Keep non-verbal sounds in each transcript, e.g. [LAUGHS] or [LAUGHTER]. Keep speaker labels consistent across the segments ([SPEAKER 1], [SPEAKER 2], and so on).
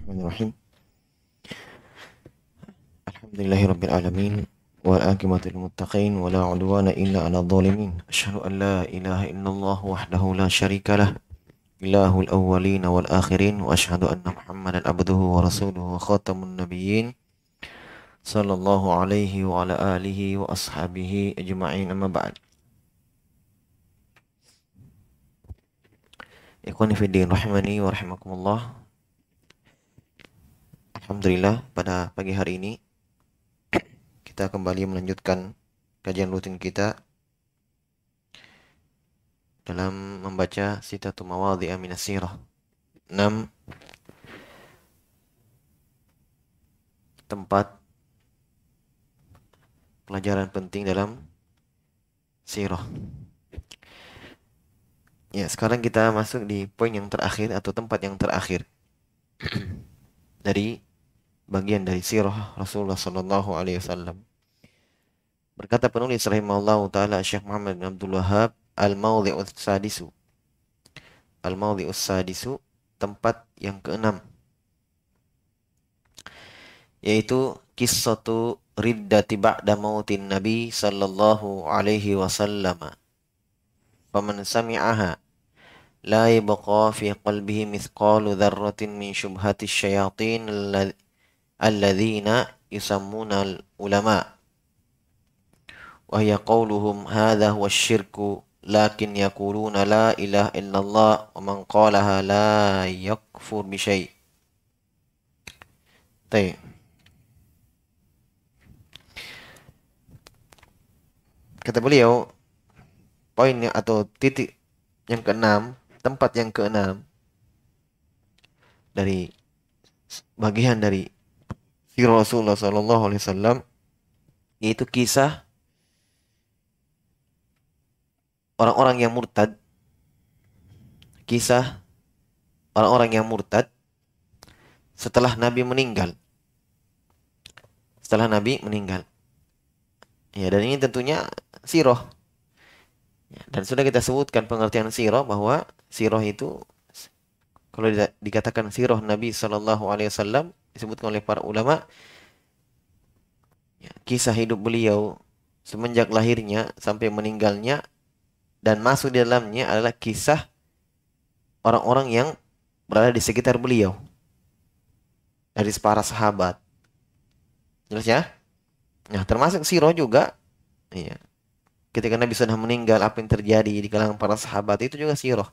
[SPEAKER 1] Bismillahirrahmanirrahim. Alhamdulillahirabbil alamin wal aqibatu lil muttaqin wa la udwana illa 'alal zalimin. Asyhadu an la ilaha illallah wahdahu la syarika lah. Ilahul awwalin wal akhirin wa asyhadu anna Muhammadan abduhu wa rasuluhu wa khatamun nabiyyin. Sallallahu alaihi wa ala alihi wa ashabihi ajma'in amma ba'd. Ikhwani fiddin rahimani wa rahimakumullah. Alhamdulillah pada pagi hari ini [CLEARS THROAT] kita kembali melanjutkan kajian rutin kita dalam membaca Sitatu Mawadhi'a Minas Sirah. 6 tempat pelajaran penting dalam sirah. Ya, sekarang kita masuk di poin yang terakhir atau tempat yang terakhir [CLEARS THROAT] dari bagian dari sirah Rasulullah sallallahu alaihi wasallam. Berkata penulis rahimahullah taala Syekh Muhammad bin Abdul Wahab al-mawdhi'us sadisu. Al-mawdhi'us sadisu tempat yang keenam yaitu kisatu riddati ba'da mautin Nabi sallallahu alaihi wasallam. Faman sami'aha yabqa fi qalbihi mithqalu dzarratin min syubhati syayatin alladzina yusammuna ulama wa hiya qawluhum hadha huwa syirku lakin yaquluna la ilaha illallah wa man qalaha la yakfur bi syai' Baik. Kata beliau, poinnya atau titik yang keenam, tempat yang keenam dari bagian dari si Rasulullah Sallallahu Alaihi Wasallam yaitu kisah orang-orang yang murtad, kisah orang-orang yang murtad setelah Nabi meninggal, setelah Nabi meninggal. Ya, dan ini tentunya siroh. Ya, dan sudah kita sebutkan pengertian siroh bahwa siroh itu kalau dikatakan siroh Nabi Shallallahu Alaihi Wasallam disebutkan oleh para ulama ya, kisah hidup beliau semenjak lahirnya sampai meninggalnya dan masuk di dalamnya adalah kisah orang-orang yang berada di sekitar beliau dari para sahabat. Jelas ya? Nah, termasuk siroh juga. Iya. Ketika Nabi sudah meninggal, apa yang terjadi di kalangan para sahabat itu juga siroh.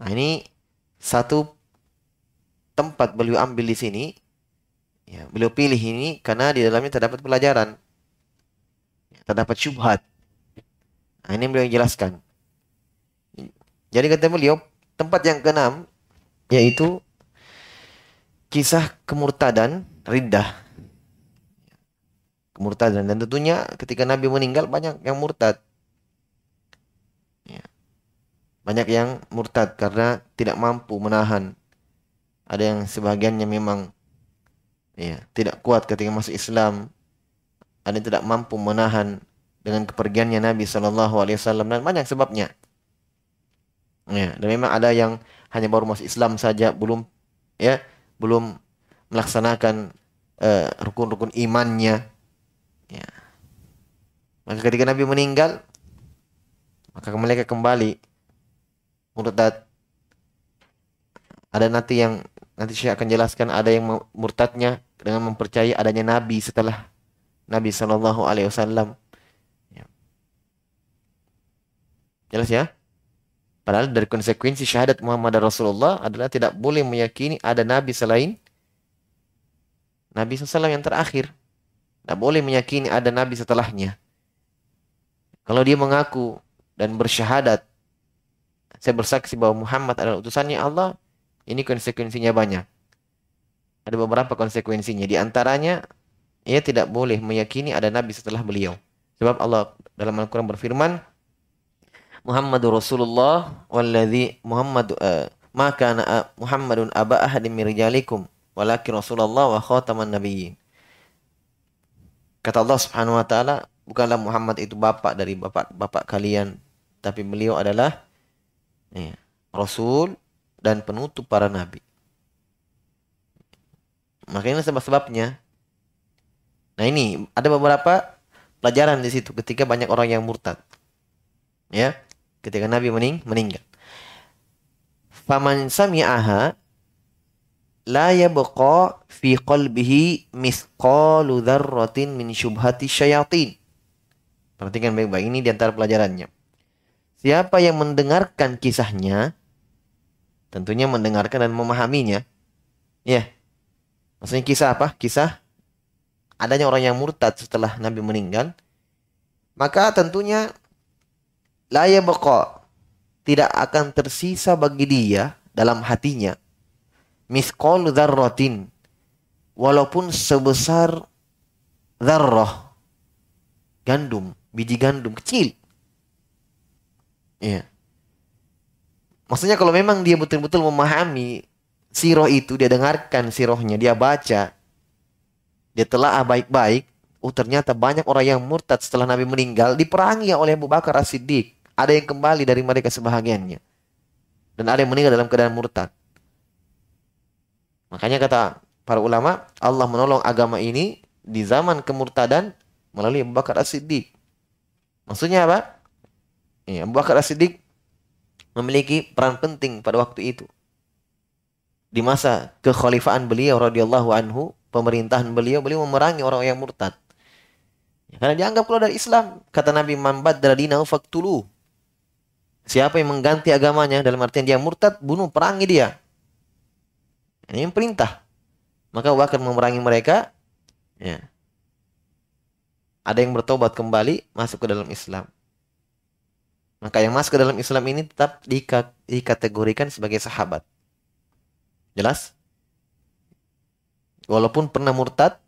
[SPEAKER 1] Nah, ini satu tempat beliau ambil di sini. Ya, beliau pilih ini karena di dalamnya terdapat pelajaran. Terdapat syubhat. Nah, ini beliau jelaskan. Jadi kata beliau, tempat yang keenam yaitu kisah kemurtadan riddah kemurtadan dan tentunya ketika Nabi meninggal banyak yang murtad ya. banyak yang murtad karena tidak mampu menahan ada yang sebagiannya memang ya tidak kuat ketika masuk Islam ada yang tidak mampu menahan dengan kepergiannya Nabi Shallallahu Alaihi Wasallam dan banyak sebabnya ya dan memang ada yang hanya baru masuk Islam saja belum ya belum melaksanakan eh, rukun-rukun uh, imannya Ya. Maka ketika Nabi meninggal, maka mereka kembali murtad. Ada nanti yang nanti saya akan jelaskan ada yang murtadnya dengan mempercayai adanya Nabi setelah Nabi Shallallahu Alaihi Wasallam. Ya. Jelas ya? Padahal dari konsekuensi syahadat Muhammad Rasulullah adalah tidak boleh meyakini ada Nabi selain Nabi SAW yang terakhir. Tidak boleh meyakini ada nabi setelahnya. Kalau dia mengaku dan bersyahadat, saya bersaksi bahwa Muhammad adalah utusannya Allah, ini konsekuensinya banyak. Ada beberapa konsekuensinya. Di antaranya, ia tidak boleh meyakini ada nabi setelah beliau. Sebab Allah dalam Al-Quran berfirman, Muhammadur Rasulullah walladhi Muhammad uh, maka uh, Muhammadun aba ahadin min rijalikum walakin Rasulullah wa khataman nabiyyin. Kata Allah Subhanahu wa taala, bukanlah Muhammad itu bapak dari bapak-bapak kalian, tapi beliau adalah ya, rasul dan penutup para nabi. Makanya sebab-sebabnya. Nah ini ada beberapa pelajaran di situ ketika banyak orang yang murtad. Ya, ketika Nabi mening meninggal. Faman sami'aha la yabqa fi qalbihi misqalu dzarratin min syubhati syayatin. Perhatikan baik-baik ini di antara pelajarannya. Siapa yang mendengarkan kisahnya, tentunya mendengarkan dan memahaminya. Ya. Maksudnya kisah apa? Kisah adanya orang yang murtad setelah Nabi meninggal. Maka tentunya la yabqa tidak akan tersisa bagi dia dalam hatinya misqal dzarratin walaupun sebesar dzarrah gandum, biji gandum kecil. Iya. Maksudnya kalau memang dia betul-betul memahami siroh itu, dia dengarkan sirohnya, dia baca, dia telah baik-baik, oh ternyata banyak orang yang murtad setelah Nabi meninggal diperangi oleh Abu Bakar As-Siddiq. Ada yang kembali dari mereka sebahagiannya. Dan ada yang meninggal dalam keadaan murtad. Makanya kata para ulama, Allah menolong agama ini di zaman kemurtadan melalui Abu Bakar As-Siddiq. Maksudnya apa? Ya, Abu Bakar As-Siddiq memiliki peran penting pada waktu itu. Di masa kekhalifahan beliau radhiyallahu anhu, pemerintahan beliau, beliau memerangi orang yang murtad. Ya, karena dianggap keluar dari Islam. Kata Nabi Muhammad dinahu faktulu. Siapa yang mengganti agamanya dalam artian dia murtad, bunuh, perangi dia. Ini yang perintah. Maka Bakar memerangi mereka. Ya. Ada yang bertobat kembali masuk ke dalam Islam. Maka yang masuk ke dalam Islam ini tetap dikategorikan sebagai sahabat. Jelas? Walaupun pernah murtad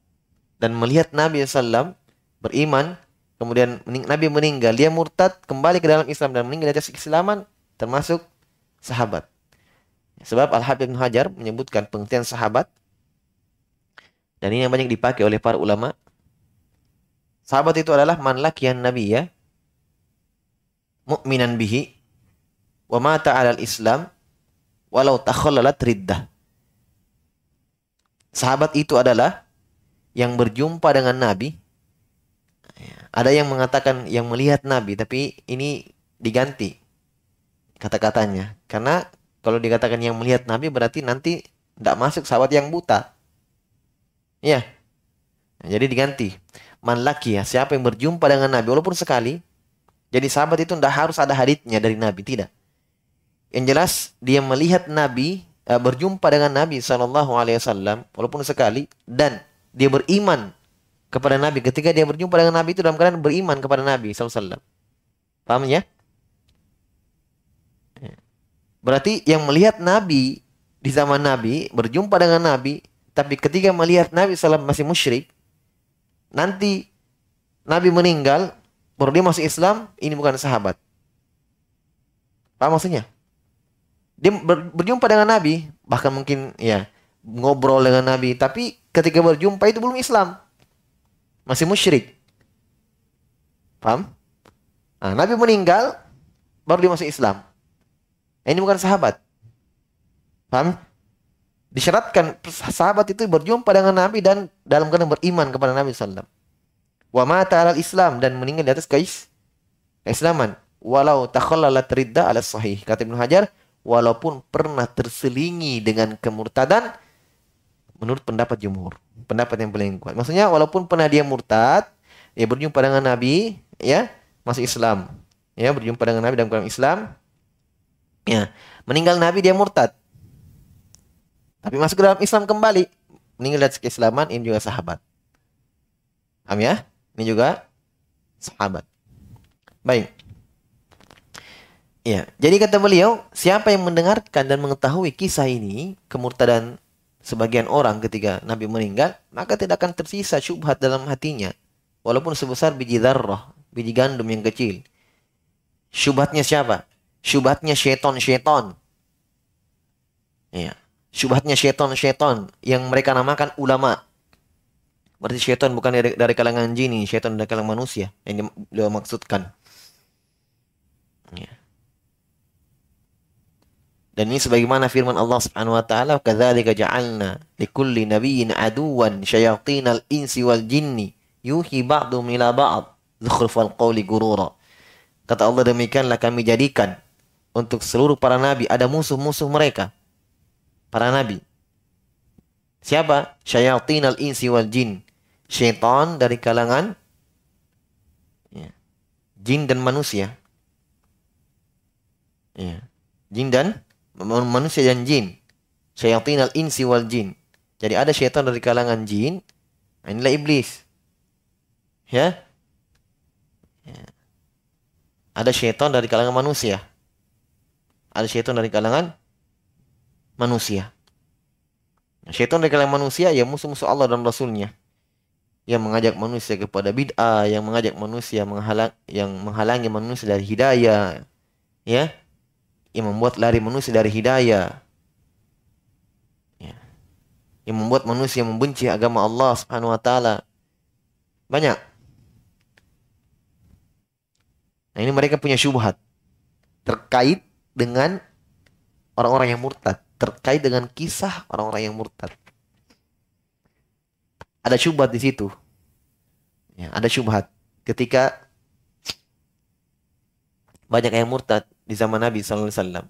[SPEAKER 1] dan melihat Nabi SAW beriman, kemudian Nabi meninggal, dia murtad kembali ke dalam Islam dan meninggal di atas keislaman, termasuk sahabat. Sebab Al-Habib Ibn Hajar menyebutkan pengertian sahabat dan ini yang banyak dipakai oleh para ulama. Sahabat itu adalah man lakiyan Nabi ya mu'minan bihi wa mata 'alal Islam walau takhallalat riddah. Sahabat itu adalah yang berjumpa dengan Nabi. Ada yang mengatakan yang melihat Nabi, tapi ini diganti kata-katanya. Karena kalau dikatakan yang melihat Nabi berarti nanti tidak masuk sahabat yang buta. Ya. Jadi diganti. Man laki ya, siapa yang berjumpa dengan Nabi walaupun sekali, jadi sahabat itu tidak harus ada haditsnya dari Nabi, tidak. Yang jelas dia melihat Nabi uh, berjumpa dengan Nabi Shallallahu Alaihi Wasallam walaupun sekali dan dia beriman kepada Nabi ketika dia berjumpa dengan Nabi itu dalam keadaan beriman kepada Nabi SAW. Paham ya? Berarti yang melihat Nabi di zaman Nabi berjumpa dengan Nabi tapi ketika melihat Nabi SAW masih musyrik nanti Nabi meninggal baru dia masuk Islam, ini bukan sahabat. Apa maksudnya? Dia ber, berjumpa dengan Nabi, bahkan mungkin ya ngobrol dengan Nabi, tapi ketika berjumpa itu belum Islam. Masih musyrik. Paham? Nah, Nabi meninggal, baru dia masuk Islam. Nah, ini bukan sahabat. Paham? Disyaratkan sahabat itu berjumpa dengan Nabi dan dalam keadaan beriman kepada Nabi Sallallahu wa mata alal Islam dan meninggal di atas kais keislaman. Walau takhallalat ridda ala sahih. Kata Ibnu Hajar walaupun pernah terselingi dengan kemurtadan menurut pendapat jumhur pendapat yang paling kuat. Maksudnya walaupun pernah dia murtad ya berjumpa dengan Nabi ya masuk Islam. Ya berjumpa dengan Nabi dalam kalangan Islam ya meninggal Nabi dia murtad. Tapi masuk ke dalam Islam kembali meninggal dari keislaman ini juga sahabat. Paham ya? Ini juga sahabat. Baik. Ya, jadi kata beliau, siapa yang mendengarkan dan mengetahui kisah ini, kemurtadan sebagian orang ketika Nabi meninggal, maka tidak akan tersisa syubhat dalam hatinya. Walaupun sebesar biji darah, biji gandum yang kecil. Syubhatnya siapa? Syubhatnya syaiton-syaiton. Ya. Syubhatnya syaiton-syaiton yang mereka namakan ulama. Berarti syaitan bukan dari, dari kalangan jin ini, syaitan dari kalangan manusia yang beliau maksudkan. Ya. Dan ini sebagaimana firman Allah Subhanahu wa taala, "Kadzalika ja'alna likulli nabiyyin aduwan syayatinal insi wal jinni yuhi ba'dhum ila ba'd zukhrufal qawli gurura." Kata Allah demikianlah kami jadikan untuk seluruh para nabi ada musuh-musuh mereka. Para nabi. Siapa? Syayatinal insi wal jin. Syaitan dari kalangan ya, jin dan manusia. Ya. Jin dan manusia dan jin. Syaitan al-insi wal jin. Jadi ada syaitan dari kalangan jin. Inilah iblis. Ya. ya. Ada syaitan dari kalangan manusia. Ada syaitan dari kalangan manusia. Syaitan dari kalangan manusia ya musuh-musuh Allah dan Rasulnya. Yang mengajak manusia kepada bid'ah, yang mengajak manusia menghalang, yang menghalangi manusia dari hidayah. Ya, yang membuat lari manusia dari hidayah. Ya. Yang membuat manusia membenci agama Allah Subhanahu wa taala. Banyak. Nah, ini mereka punya syubhat terkait dengan orang-orang yang murtad, terkait dengan kisah orang-orang yang murtad. Ada syubhat di situ. Ya, ada syubhat ketika banyak yang murtad di zaman Nabi SAW.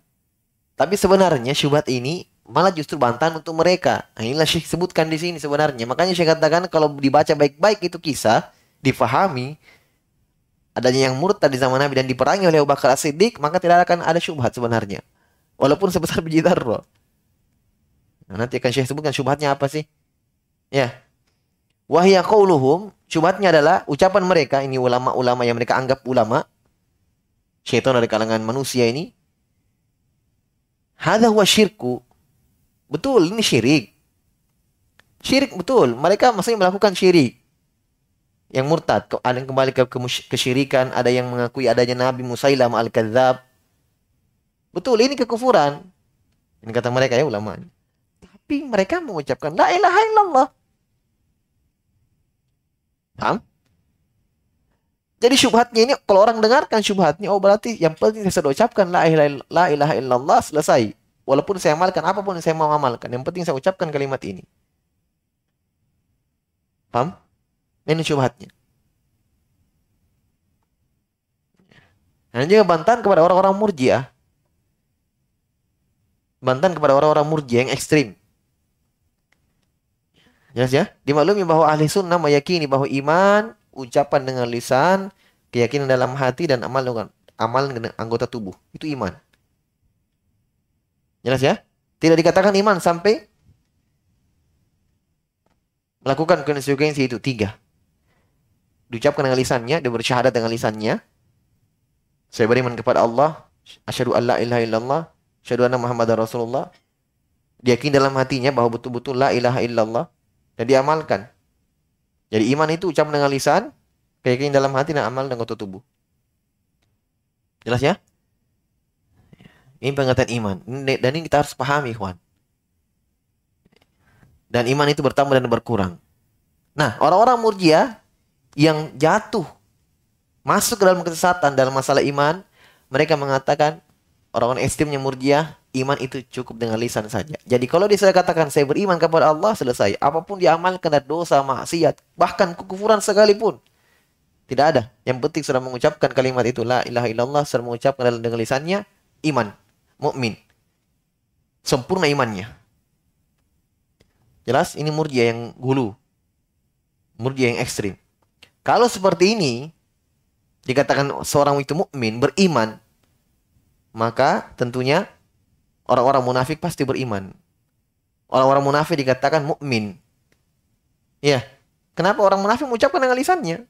[SPEAKER 1] Tapi sebenarnya syubhat ini malah justru bantahan untuk mereka. Nah, inilah Syekh sebutkan di sini sebenarnya. Makanya saya katakan kalau dibaca baik-baik itu kisah, difahami, adanya yang murtad di zaman Nabi dan diperangi oleh Abu Bakar As-Siddiq, maka tidak akan ada syubhat sebenarnya. Walaupun sebesar [LAUGHS] biji darro. Nah, nanti akan Syekh sebutkan syubhatnya apa sih? Ya. Wahya qauluhum, syubhatnya adalah ucapan mereka, ini ulama-ulama yang mereka anggap ulama, syaitan dari kalangan manusia ini hadha huwa syirku. Betul ini syirik. Syirik betul. Mereka maksudnya melakukan syirik. Yang murtad ada yang kembali ke kesyirikan ada yang mengakui adanya Nabi Musailam al-Kadzab. Betul ini kekufuran. Ini kata mereka ya ulama tapi mereka mengucapkan la ilaha illallah paham jadi syubhatnya ini kalau orang dengarkan syubhatnya oh berarti yang penting saya sudah ucapkan la ilaha, la ilaha illallah selesai. Walaupun saya amalkan apa pun yang saya mau amalkan, yang penting saya ucapkan kalimat ini. Paham? Ini syubhatnya. Dan juga bantahan kepada orang-orang murjiah. Bantahan kepada orang-orang murjiah yang ekstrim. Jelas ya? Dimaklumi bahwa ahli sunnah meyakini bahwa iman ucapan dengan lisan, keyakinan dalam hati dan amal dengan amal dengan anggota tubuh. Itu iman. Jelas ya? Tidak dikatakan iman sampai melakukan konsekuensi itu tiga. Diucapkan dengan lisannya, dia bersyahadat dengan lisannya. Saya beriman kepada Allah, asyhadu alla ilaha illallah, asyhadu anna muhammadar rasulullah. Diyakini dalam hatinya bahwa betul-betul la ilaha illallah dan diamalkan. Jadi iman itu ucapan dengan lisan, keyakinan dalam hati dan amal dengan tubuh. tubuh. Jelas ya? Ini pengertian iman. Dan ini kita harus pahami, Ikhwan. Dan iman itu bertambah dan berkurang. Nah, orang-orang murjia yang jatuh masuk ke dalam kesesatan dalam masalah iman, mereka mengatakan orang-orang ekstrimnya murjia iman itu cukup dengan lisan saja. Jadi kalau dia sudah katakan saya beriman kepada Allah selesai. Apa pun diamalkan dari dosa, maksiat, bahkan kekufuran sekalipun. Tidak ada. Yang penting sudah mengucapkan kalimat itu la ilaha illallah, sudah mengucapkan dengan lisannya iman, mukmin. Sempurna imannya. Jelas ini murjia yang hulu. Murjia yang ekstrim. Kalau seperti ini dikatakan seorang itu mukmin, beriman, maka tentunya Orang-orang munafik pasti beriman. Orang-orang munafik dikatakan mukmin. Ya. Kenapa orang munafik mengucapkan dengan lisannya?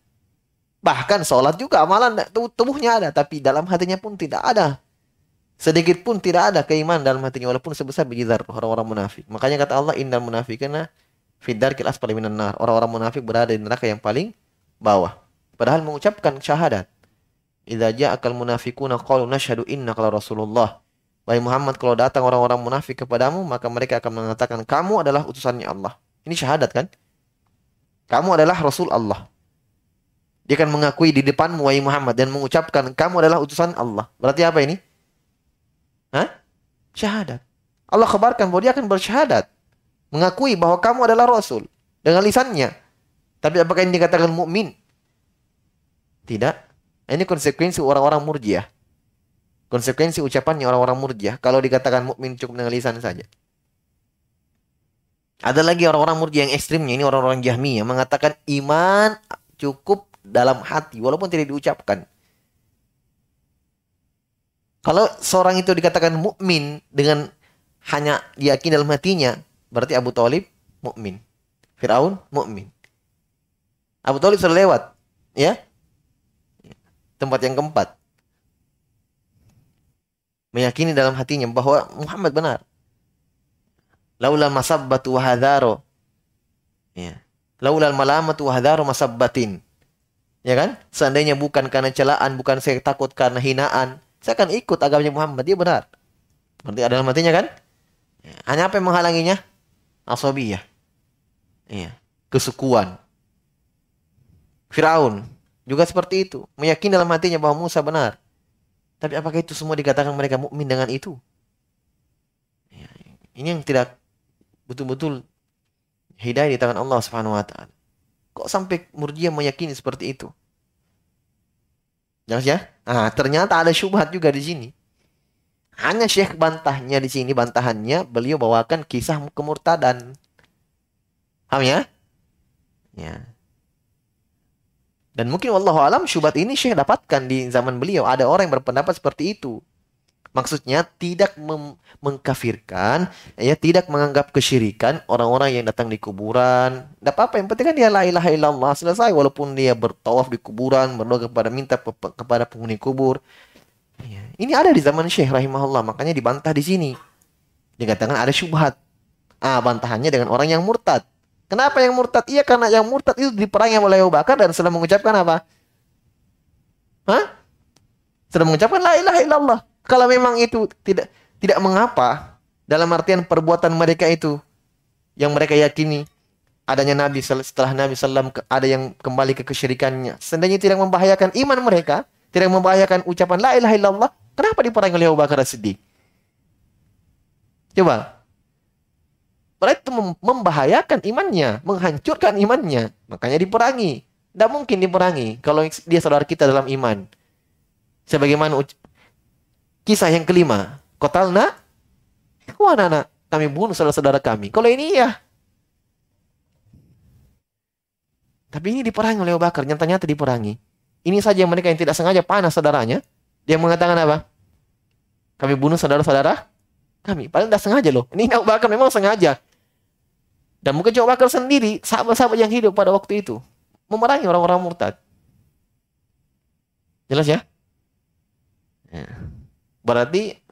[SPEAKER 1] Bahkan sholat juga amalan tubuhnya ada, tapi dalam hatinya pun tidak ada. Sedikit pun tidak ada keimanan dalam hatinya walaupun sebesar biji orang-orang munafik. Makanya kata Allah innal munafiqina fidar kilas paling minan nar. Orang-orang munafik berada di neraka yang paling bawah. Padahal mengucapkan syahadat. Idza ja'akal munafiquna qalu nashhadu innaka rasulullah. Wahai Muhammad, kalau datang orang-orang munafik kepadamu, maka mereka akan mengatakan, kamu adalah utusannya Allah. Ini syahadat kan? Kamu adalah Rasul Allah. Dia akan mengakui di depanmu, wahai Muhammad, dan mengucapkan, kamu adalah utusan Allah. Berarti apa ini? Hah? Syahadat. Allah kabarkan bahwa dia akan bersyahadat. Mengakui bahwa kamu adalah Rasul. Dengan lisannya. Tapi apakah ini dikatakan mukmin? Tidak. Ini konsekuensi orang-orang murjiah. Konsekuensi ucapannya orang-orang murjiah. Kalau dikatakan mukmin cukup dengan lisan saja. Ada lagi orang-orang murjiah yang ekstrimnya. Ini orang-orang jahmi yang mengatakan iman cukup dalam hati. Walaupun tidak diucapkan. Kalau seorang itu dikatakan mukmin dengan hanya yakin dalam hatinya, berarti Abu Talib mukmin. Firaun mukmin. Abu Talib sudah lewat, ya. Tempat yang keempat. Meyakini dalam hatinya bahwa Muhammad benar. Laula masabbatu wa hadharu. Ya. Laula malamatu wa hadharu masabbatin. Ya kan? Seandainya bukan karena celaan, bukan saya takut karena hinaan, saya akan ikut agamanya Muhammad. Dia benar. Berarti ada matinya kan? Ya. Hanya apa yang menghalanginya? Asobiyah. Iya. Kesukuan. Firaun juga seperti itu. Meyakini dalam hatinya bahwa Musa benar. Tapi apakah itu semua dikatakan mereka mukmin dengan itu? Ya. Ini yang tidak betul-betul hidayah di tangan Allah Subhanahu wa taala. Kok sampai Murjiah meyakini seperti itu? Jelas ya? Nah, ternyata ada syubhat juga di sini. Hanya Syekh bantahnya di sini, bantahannya beliau bawakan kisah kemurtadan. Paham ya? Ya. Dan mungkin wallahu alam syubhat ini Syekh dapatkan di zaman beliau. Ada orang yang berpendapat seperti itu. Maksudnya tidak mengkafirkan, ya tidak menganggap kesyirikan orang-orang yang datang di kuburan. Tidak apa-apa, yang penting kan dia la ilaha illallah selesai walaupun dia bertawaf di kuburan, berdoa kepada minta kepada penghuni kubur. Ya. Ini ada di zaman Syekh rahimahullah, makanya dibantah di sini. Dikatakan ada syubhat. Ah, bantahannya dengan orang yang murtad. Kenapa yang murtad? Iya karena yang murtad itu diperangi oleh Abu Bakar dan sudah mengucapkan apa? Hah? Sudah mengucapkan la ilaha illallah. Kalau memang itu tidak tidak mengapa dalam artian perbuatan mereka itu yang mereka yakini adanya Nabi setelah Nabi Sallam ada yang kembali ke kesyirikannya. Seandainya tidak membahayakan iman mereka, tidak membahayakan ucapan la ilaha illallah, kenapa diperangi oleh Abu Bakar Siddiq? Coba. Itu membahayakan imannya, menghancurkan imannya. Makanya diperangi. Tidak mungkin diperangi kalau dia saudara kita dalam iman. Sebagaimana Kisah yang kelima. Kotalna. Kuanana. Kami bunuh saudara-saudara kami. Kalau ini ya. Tapi ini diperangi oleh Bakar. Nyata-nyata diperangi. Ini saja mereka yang tidak sengaja panas saudaranya. Dia mengatakan apa? Kami bunuh saudara-saudara kami. Padahal tidak sengaja loh. Ini Abu Bakar memang sengaja. Dan mungkin Abu Bakar sendiri, sahabat-sahabat yang hidup pada waktu itu. Memerangi orang-orang murtad. Jelas ya? ya. Berarti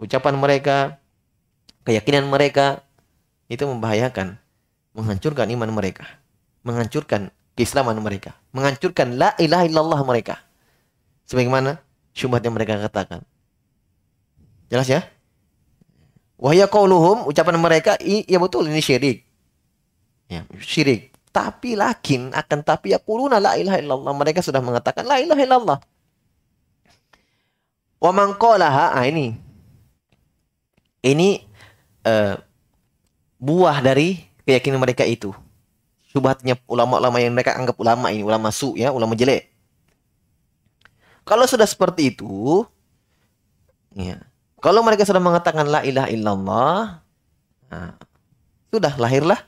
[SPEAKER 1] ucapan mereka, keyakinan mereka itu membahayakan, menghancurkan iman mereka, menghancurkan keislaman mereka, menghancurkan la ilaha illallah mereka. Sebagaimana syubhat yang mereka katakan. Jelas ya? Wahya qauluhum ucapan mereka iya betul ini syirik. Ya, syirik. Tapi lakin akan tapi yaquluna la ilaha illallah. Mereka sudah mengatakan la ilaha illallah. Wa man ah ini. Ini uh, buah dari keyakinan mereka itu. Subhatnya ulama-ulama yang mereka anggap ulama ini, ulama su ya, ulama jelek. Kalau sudah seperti itu, ya. Kalau mereka sudah mengatakan la ilaha illallah, nah, sudah lahirlah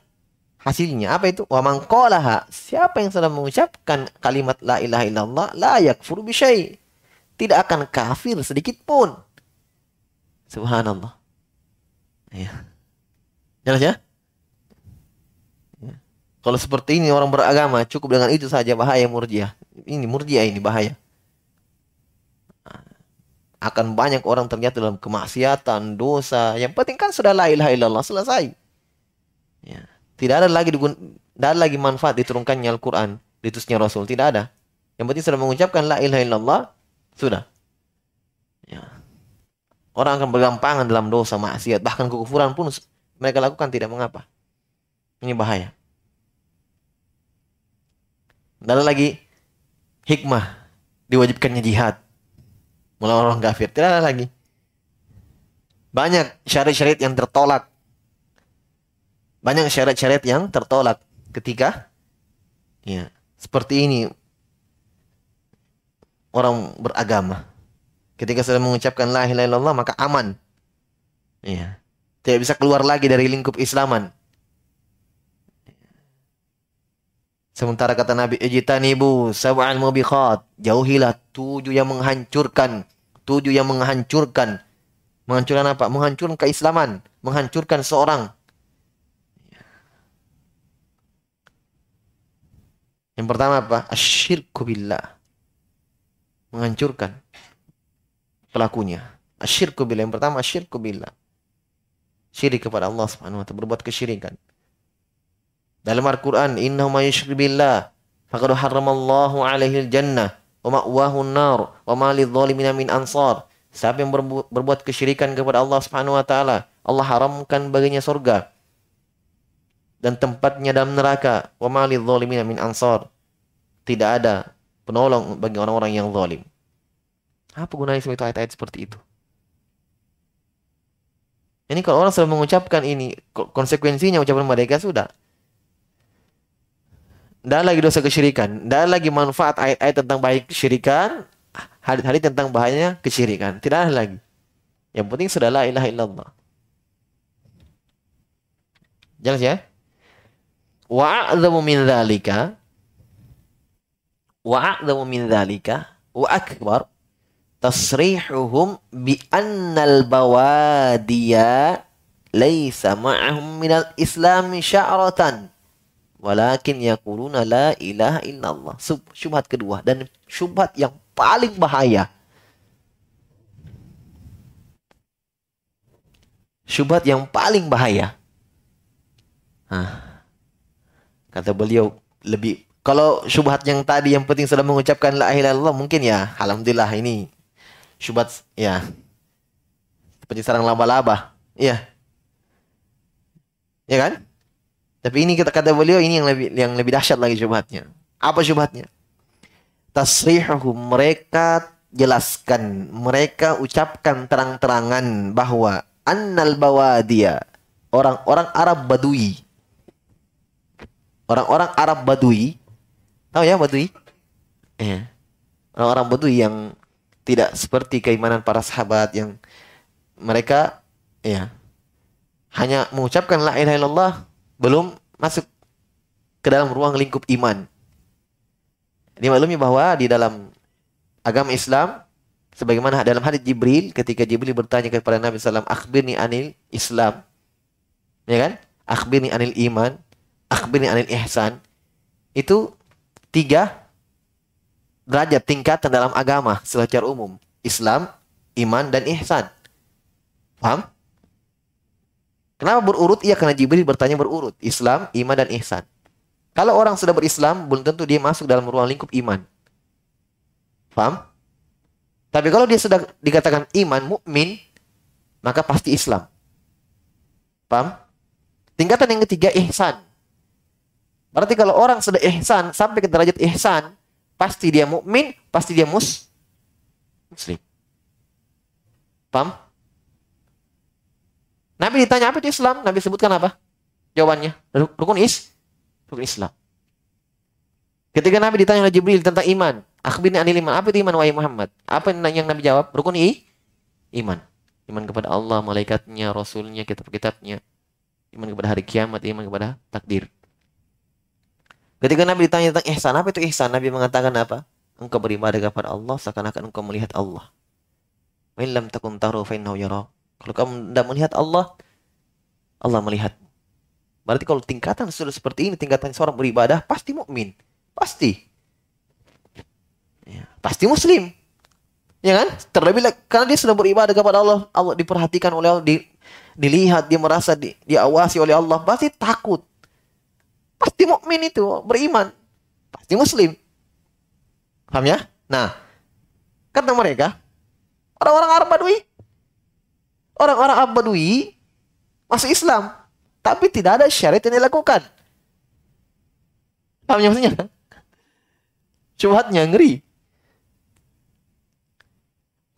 [SPEAKER 1] hasilnya. Apa itu? Wa man qalaha. Siapa yang sudah mengucapkan kalimat la ilaha illallah, la yakfur tidak akan kafir sedikit pun. Subhanallah. Ya. Jelas ya? ya? Kalau seperti ini orang beragama cukup dengan itu saja bahaya murjiah. Ini murjiah ini bahaya. Akan banyak orang ternyata dalam kemaksiatan, dosa. Yang penting kan sudah la ilaha illallah selesai. Ya. Tidak ada lagi tidak ada lagi manfaat diturunkannya Al-Quran, ditusnya Rasul. Tidak ada. Yang penting sudah mengucapkan la ilaha illallah, sudah. Ya. Orang akan bergampangan dalam dosa, maksiat, bahkan kekufuran pun mereka lakukan tidak mengapa. Ini bahaya. Dan lagi hikmah diwajibkannya jihad melawan orang kafir. Tidak ada lagi. Banyak syariat-syariat yang tertolak. Banyak syariat-syariat yang tertolak ketika ya, seperti ini orang beragama. Ketika sudah mengucapkan la ilaha illallah maka aman. Ya. Tidak bisa keluar lagi dari lingkup Islaman. Sementara kata Nabi, "Ijtanibu sab'al mubiqat." Jauhilah tujuh yang menghancurkan, tujuh yang menghancurkan. Menghancurkan apa? Menghancurkan keislaman, menghancurkan seorang. Yang pertama apa? Asyirku billah menghancurkan pelakunya. Asyirku billah yang pertama asyirku billah. Syirik kepada Allah Subhanahu wa taala berbuat kesyirikan. Dalam Al-Qur'an innahu may yusyrik billah faqad harramallahu alaihi jannah wa ma'wahu an-nar wa ma lidh-dhalimin min ansar. Siapa yang berbu berbuat kesyirikan kepada Allah Subhanahu wa taala, Allah haramkan baginya surga dan tempatnya dalam neraka. Wa ma lidh-dhalimin min ansar. Tidak ada penolong bagi orang-orang yang zalim. Apa gunanya itu ayat-ayat seperti itu? Ini kalau orang sudah mengucapkan ini, konsekuensinya ucapan mereka sudah. Tidak lagi dosa kesyirikan. Tidak lagi manfaat ayat-ayat tentang baik kesyirikan. Hadis-hadis tentang bahayanya kesyirikan. Tidak ada lagi. Yang penting sudah la ilaha illallah. Jelas ya? Wa'adzamu min dzalika wa min dzalika wa akbar tasrihuhum bi annal laisa ma'ahum minal islami sya'ratan walakin yaquluna la ilaha illallah syubhat kedua dan syubhat yang paling bahaya syubhat yang paling bahaya Hah. kata beliau lebih kalau syubhat yang tadi yang penting sudah mengucapkan la ilaha illallah mungkin ya alhamdulillah ini syubhat ya seperti sarang laba-laba. Iya. Ya kan? Tapi ini kita kata beliau ini yang lebih yang lebih dahsyat lagi syubhatnya. Apa syubhatnya? Tasrihuhum mereka jelaskan, mereka ucapkan terang-terangan bahwa annal bawadia orang-orang Arab Badui orang-orang Arab Badui Tahu ya Badui? Ya. Orang-orang Badui yang tidak seperti keimanan para sahabat yang mereka ya hanya mengucapkan la ilaha illallah belum masuk ke dalam ruang lingkup iman. Dimaklumi bahwa di dalam agama Islam sebagaimana dalam hadis Jibril ketika Jibril bertanya kepada Nabi sallam akhbirni anil Islam ya kan akhbirni anil iman akhbirni anil ihsan itu tiga derajat tingkatan dalam agama secara umum. Islam, iman, dan ihsan. Paham? Kenapa berurut? Iya karena Jibril bertanya berurut. Islam, iman, dan ihsan. Kalau orang sudah berislam, belum tentu dia masuk dalam ruang lingkup iman. Paham? Tapi kalau dia sudah dikatakan iman, mukmin, maka pasti Islam. Paham? Tingkatan yang ketiga ihsan. Berarti kalau orang sudah ihsan sampai ke derajat ihsan, pasti dia mukmin, pasti dia mus muslim. Paham? Nabi ditanya apa itu Islam? Nabi sebutkan apa? Jawabannya, rukun is, rukun Islam. Ketika Nabi ditanya oleh Jibril tentang iman, akhbirni anil iman. Apa itu iman wahai Muhammad? Apa yang Nabi jawab? Rukun i, iman. Iman kepada Allah, malaikatnya, rasulnya, kitab-kitabnya. Iman kepada hari kiamat, iman kepada takdir. Ketika Nabi ditanya tentang ihsan, apa itu ihsan? Nabi mengatakan apa? Engkau beribadah kepada Allah seakan-akan engkau melihat Allah. Wa lam takun taru fa innahu yara. Kalau kamu tidak melihat Allah, Allah melihat. Berarti kalau tingkatan sudah seperti ini, tingkatan seorang beribadah pasti mukmin, pasti. Ya, pasti muslim. Ya kan? Terlebih karena dia sudah beribadah kepada Allah, Allah diperhatikan oleh Allah, di, dilihat, dia merasa di, diawasi oleh Allah, pasti takut. Pasti mukmin itu, beriman. Pasti muslim. Paham ya? Nah, kata mereka, orang-orang Arab Badui, orang-orang Arab Badui masuk Islam, tapi tidak ada syariat yang dilakukan. Paham ya maksudnya? Syubhatnya ngeri.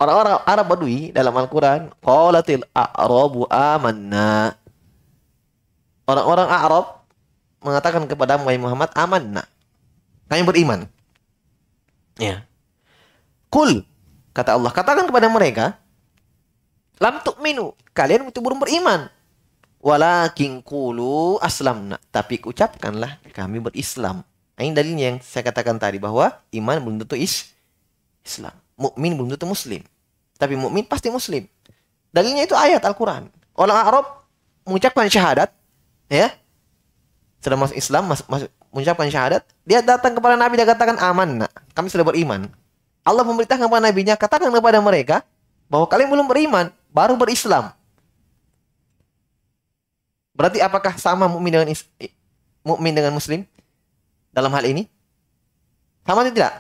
[SPEAKER 1] Orang-orang Arab Badui dalam Al-Quran, Qalatil a'rabu amanna. Orang-orang Arab mengatakan kepada Muhammad, amanna. Kami beriman. Ya. Kul, kata Allah, katakan kepada mereka, lam tu'minu, kalian itu belum beriman. Walakin kulu aslamna. Tapi ucapkanlah kami berislam. Ini dalilnya yang saya katakan tadi bahwa iman belum tentu is Islam. Mukmin belum tentu muslim. Tapi mukmin pasti muslim. Dalilnya itu ayat Al-Qur'an. Orang Arab mengucapkan syahadat, ya. Sudah masuk Islam, masuk, masuk mengucapkan syahadat, dia datang kepada Nabi dan katakan aman, nak. Kami sudah beriman. Allah memerintahkan kepada nabinya, katakan kepada mereka bahwa kalian belum beriman, baru berislam. Berarti apakah sama mukmin dengan mukmin dengan muslim dalam hal ini? Sama atau tidak?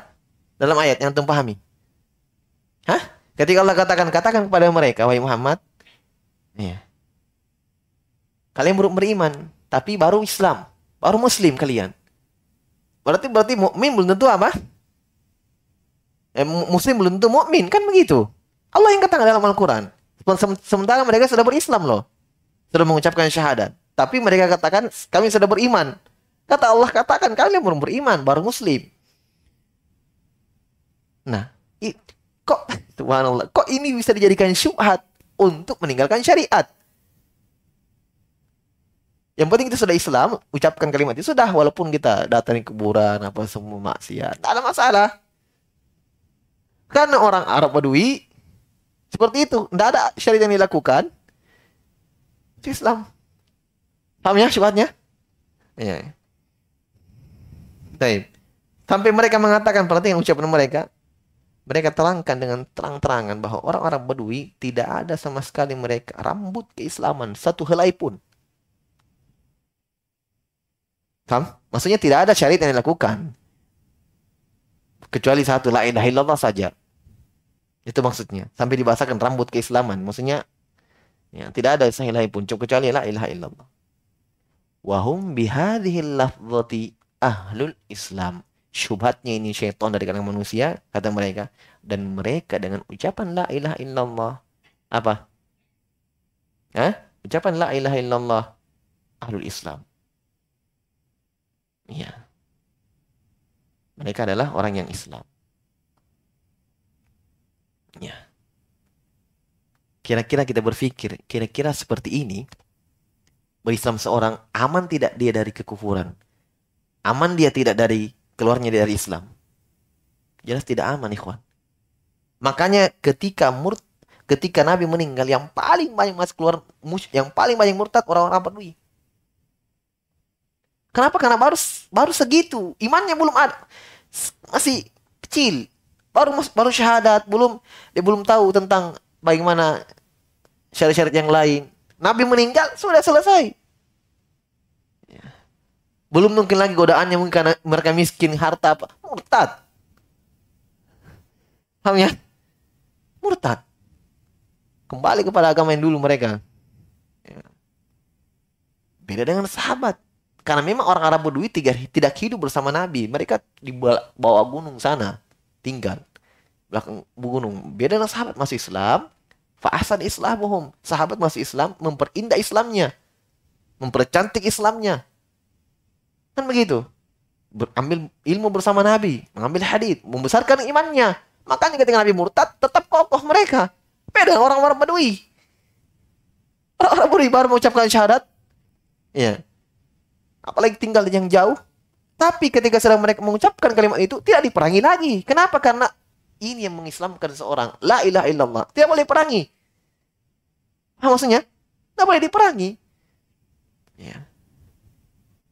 [SPEAKER 1] Dalam ayat yang antum pahami. Hah? Ketika Allah katakan, katakan kepada mereka, wahai Muhammad, ya. Kalian belum beriman, tapi baru Islam, baru Muslim kalian. Berarti berarti mukmin belum tentu apa? Eh, muslim belum tentu mukmin kan begitu. Allah yang katakan dalam Al-Qur'an. Sementara mereka sudah berislam loh. Sudah mengucapkan syahadat. Tapi mereka katakan kami sudah beriman. Kata Allah katakan kalian belum beriman, baru muslim. Nah, kok subhanallah, kok ini bisa dijadikan syubhat untuk meninggalkan syariat? Yang penting kita sudah Islam, ucapkan kalimat itu sudah walaupun kita datangi kuburan apa semua maksiat, tidak ada masalah. Karena orang Arab Badui seperti itu, tidak ada syariat yang dilakukan. Itu Islam. Paham ya syubhatnya? Iya. Baik. Sampai mereka mengatakan, perhatikan ucapan mereka, mereka terangkan dengan terang-terangan bahwa orang-orang Badui tidak ada sama sekali mereka rambut keislaman satu helai pun. Paham? Maksudnya tidak ada syariat yang dilakukan. Kecuali satu, la ilaha illallah saja. Itu maksudnya. Sampai dibahasakan rambut keislaman. Maksudnya ya, tidak ada sahilai pun. Kecuali la ilaha illallah. Wahum bihadihil lafzati ahlul islam syubhatnya ini syaitan dari kalangan manusia kata mereka dan mereka dengan ucapan la ilaha illallah apa Hah? ucapan la ilaha illallah ahlul islam iya mereka adalah orang yang Islam ya kira-kira kita berpikir kira-kira seperti ini berislam seorang aman tidak dia dari kekufuran aman dia tidak dari keluarnya dari Islam. Jelas tidak aman, ikhwan. Makanya ketika murt ketika Nabi meninggal yang paling banyak masuk keluar yang paling banyak murtad orang-orang Badui. Kenapa? Karena baru baru segitu, imannya belum ada. Masih kecil. Baru baru syahadat, belum dia belum tahu tentang bagaimana syariat-syariat yang lain. Nabi meninggal sudah selesai. Belum mungkin lagi godaannya mungkin karena mereka miskin harta apa? Murtad. Paham ya? Murtad. Kembali kepada agama yang dulu mereka. Ya. Beda dengan sahabat. Karena memang orang Arab Badui tidak, hidup bersama Nabi. Mereka di bawah gunung sana. Tinggal. Belakang gunung. Beda dengan sahabat masih Islam. Fa'asan islamuhum. Sahabat masih Islam. Memperindah Islamnya. Mempercantik Islamnya Kan begitu. Ambil ilmu bersama Nabi, mengambil hadis, membesarkan imannya. Makanya ketika Nabi murtad, tetap kokoh mereka. Beda orang-orang Badui. Orang-orang Badui baru mengucapkan syahadat. Ya. Apalagi tinggal yang jauh. Tapi ketika sedang mereka mengucapkan kalimat itu, tidak diperangi lagi. Kenapa? Karena ini yang mengislamkan seorang. La ilaha illallah. Tidak boleh perangi. Apa maksudnya? Tidak boleh diperangi. Ya.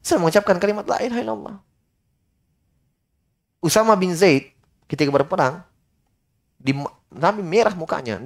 [SPEAKER 1] Saya mengucapkan kalimat la ilaha illallah. Usama bin Zaid ketika berperang di Nabi merah mukanya,